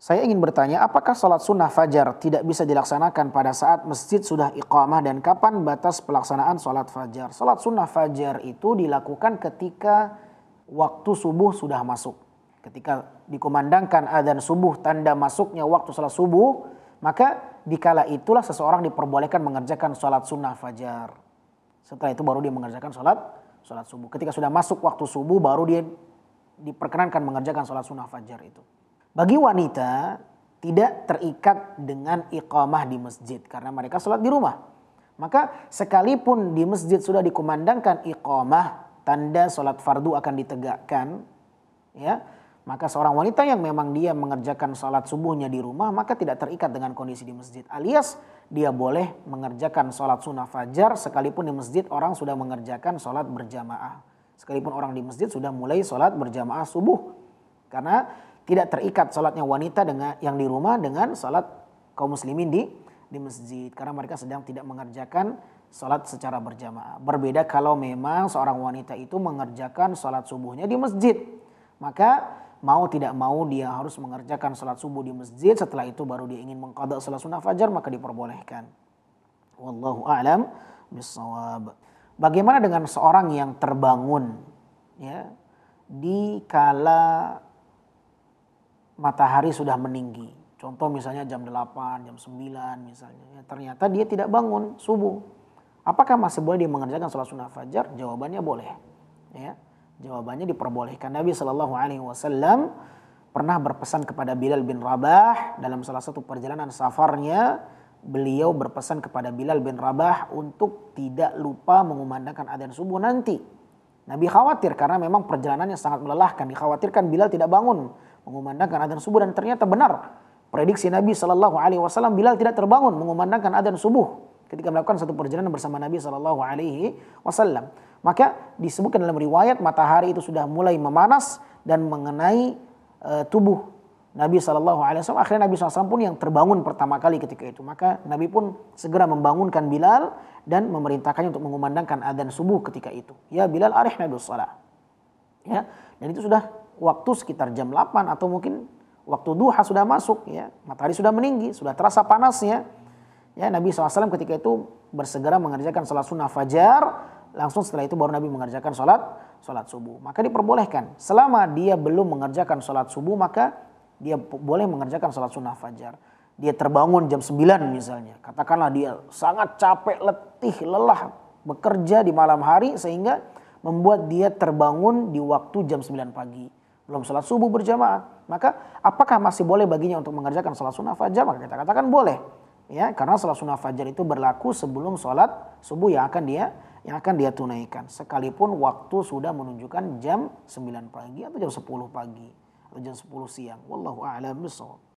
Saya ingin bertanya, apakah sholat sunnah fajar tidak bisa dilaksanakan pada saat masjid sudah iqamah dan kapan batas pelaksanaan sholat fajar? Sholat sunnah fajar itu dilakukan ketika waktu subuh sudah masuk. Ketika dikumandangkan adzan subuh tanda masuknya waktu sholat subuh, maka dikala itulah seseorang diperbolehkan mengerjakan sholat sunnah fajar. Setelah itu baru dia mengerjakan sholat sholat subuh. Ketika sudah masuk waktu subuh baru dia diperkenankan mengerjakan sholat sunnah fajar itu. Bagi wanita tidak terikat dengan iqamah di masjid karena mereka sholat di rumah. Maka sekalipun di masjid sudah dikumandangkan iqamah, tanda sholat fardu akan ditegakkan, ya maka seorang wanita yang memang dia mengerjakan sholat subuhnya di rumah maka tidak terikat dengan kondisi di masjid. Alias dia boleh mengerjakan sholat sunnah fajar sekalipun di masjid orang sudah mengerjakan sholat berjamaah. Sekalipun orang di masjid sudah mulai sholat berjamaah subuh. Karena tidak terikat sholatnya wanita dengan yang di rumah dengan sholat kaum muslimin di di masjid karena mereka sedang tidak mengerjakan sholat secara berjamaah. Berbeda kalau memang seorang wanita itu mengerjakan sholat subuhnya di masjid, maka mau tidak mau dia harus mengerjakan sholat subuh di masjid. Setelah itu baru dia ingin mengkodok sholat sunnah fajar maka diperbolehkan. Wallahu a'lam bisawab. Bagaimana dengan seorang yang terbangun ya di kala matahari sudah meninggi. Contoh misalnya jam 8, jam 9 misalnya. Ya, ternyata dia tidak bangun subuh. Apakah masih boleh dia mengerjakan sholat sunnah fajar? Jawabannya boleh. Ya, jawabannya diperbolehkan. Nabi Shallallahu Alaihi Wasallam pernah berpesan kepada Bilal bin Rabah dalam salah satu perjalanan safarnya. Beliau berpesan kepada Bilal bin Rabah untuk tidak lupa mengumandangkan adzan subuh nanti. Nabi khawatir karena memang perjalanannya sangat melelahkan. Dikhawatirkan Bilal tidak bangun mengumandangkan adzan subuh dan ternyata benar prediksi Nabi Shallallahu Alaihi Wasallam Bilal tidak terbangun mengumandangkan adzan subuh ketika melakukan satu perjalanan bersama Nabi Shallallahu Alaihi Wasallam. Maka disebutkan dalam riwayat matahari itu sudah mulai memanas dan mengenai uh, tubuh Nabi Shallallahu Alaihi Wasallam. Akhirnya Nabi SAW pun yang terbangun pertama kali ketika itu. Maka Nabi pun segera membangunkan Bilal dan memerintahkannya untuk mengumandangkan adzan subuh ketika itu. Ya Bilal arihna bis Ya, dan itu sudah waktu sekitar jam 8 atau mungkin waktu duha sudah masuk ya. Matahari sudah meninggi sudah terasa panasnya. Ya Nabi SAW ketika itu bersegera mengerjakan sholat sunnah fajar. Langsung setelah itu baru Nabi mengerjakan sholat sholat subuh. Maka diperbolehkan. Selama dia belum mengerjakan sholat subuh maka dia boleh mengerjakan sholat sunnah fajar. Dia terbangun jam 9 misalnya. Katakanlah dia sangat capek letih lelah bekerja di malam hari sehingga membuat dia terbangun di waktu jam 9 pagi belum sholat subuh berjamaah, maka apakah masih boleh baginya untuk mengerjakan sholat sunnah fajar? Maka kita katakan boleh. Ya, karena sholat sunnah fajar itu berlaku sebelum sholat subuh yang akan dia yang akan dia tunaikan. Sekalipun waktu sudah menunjukkan jam 9 pagi atau jam 10 pagi atau jam 10 siang. Wallahu a'lam bishawab.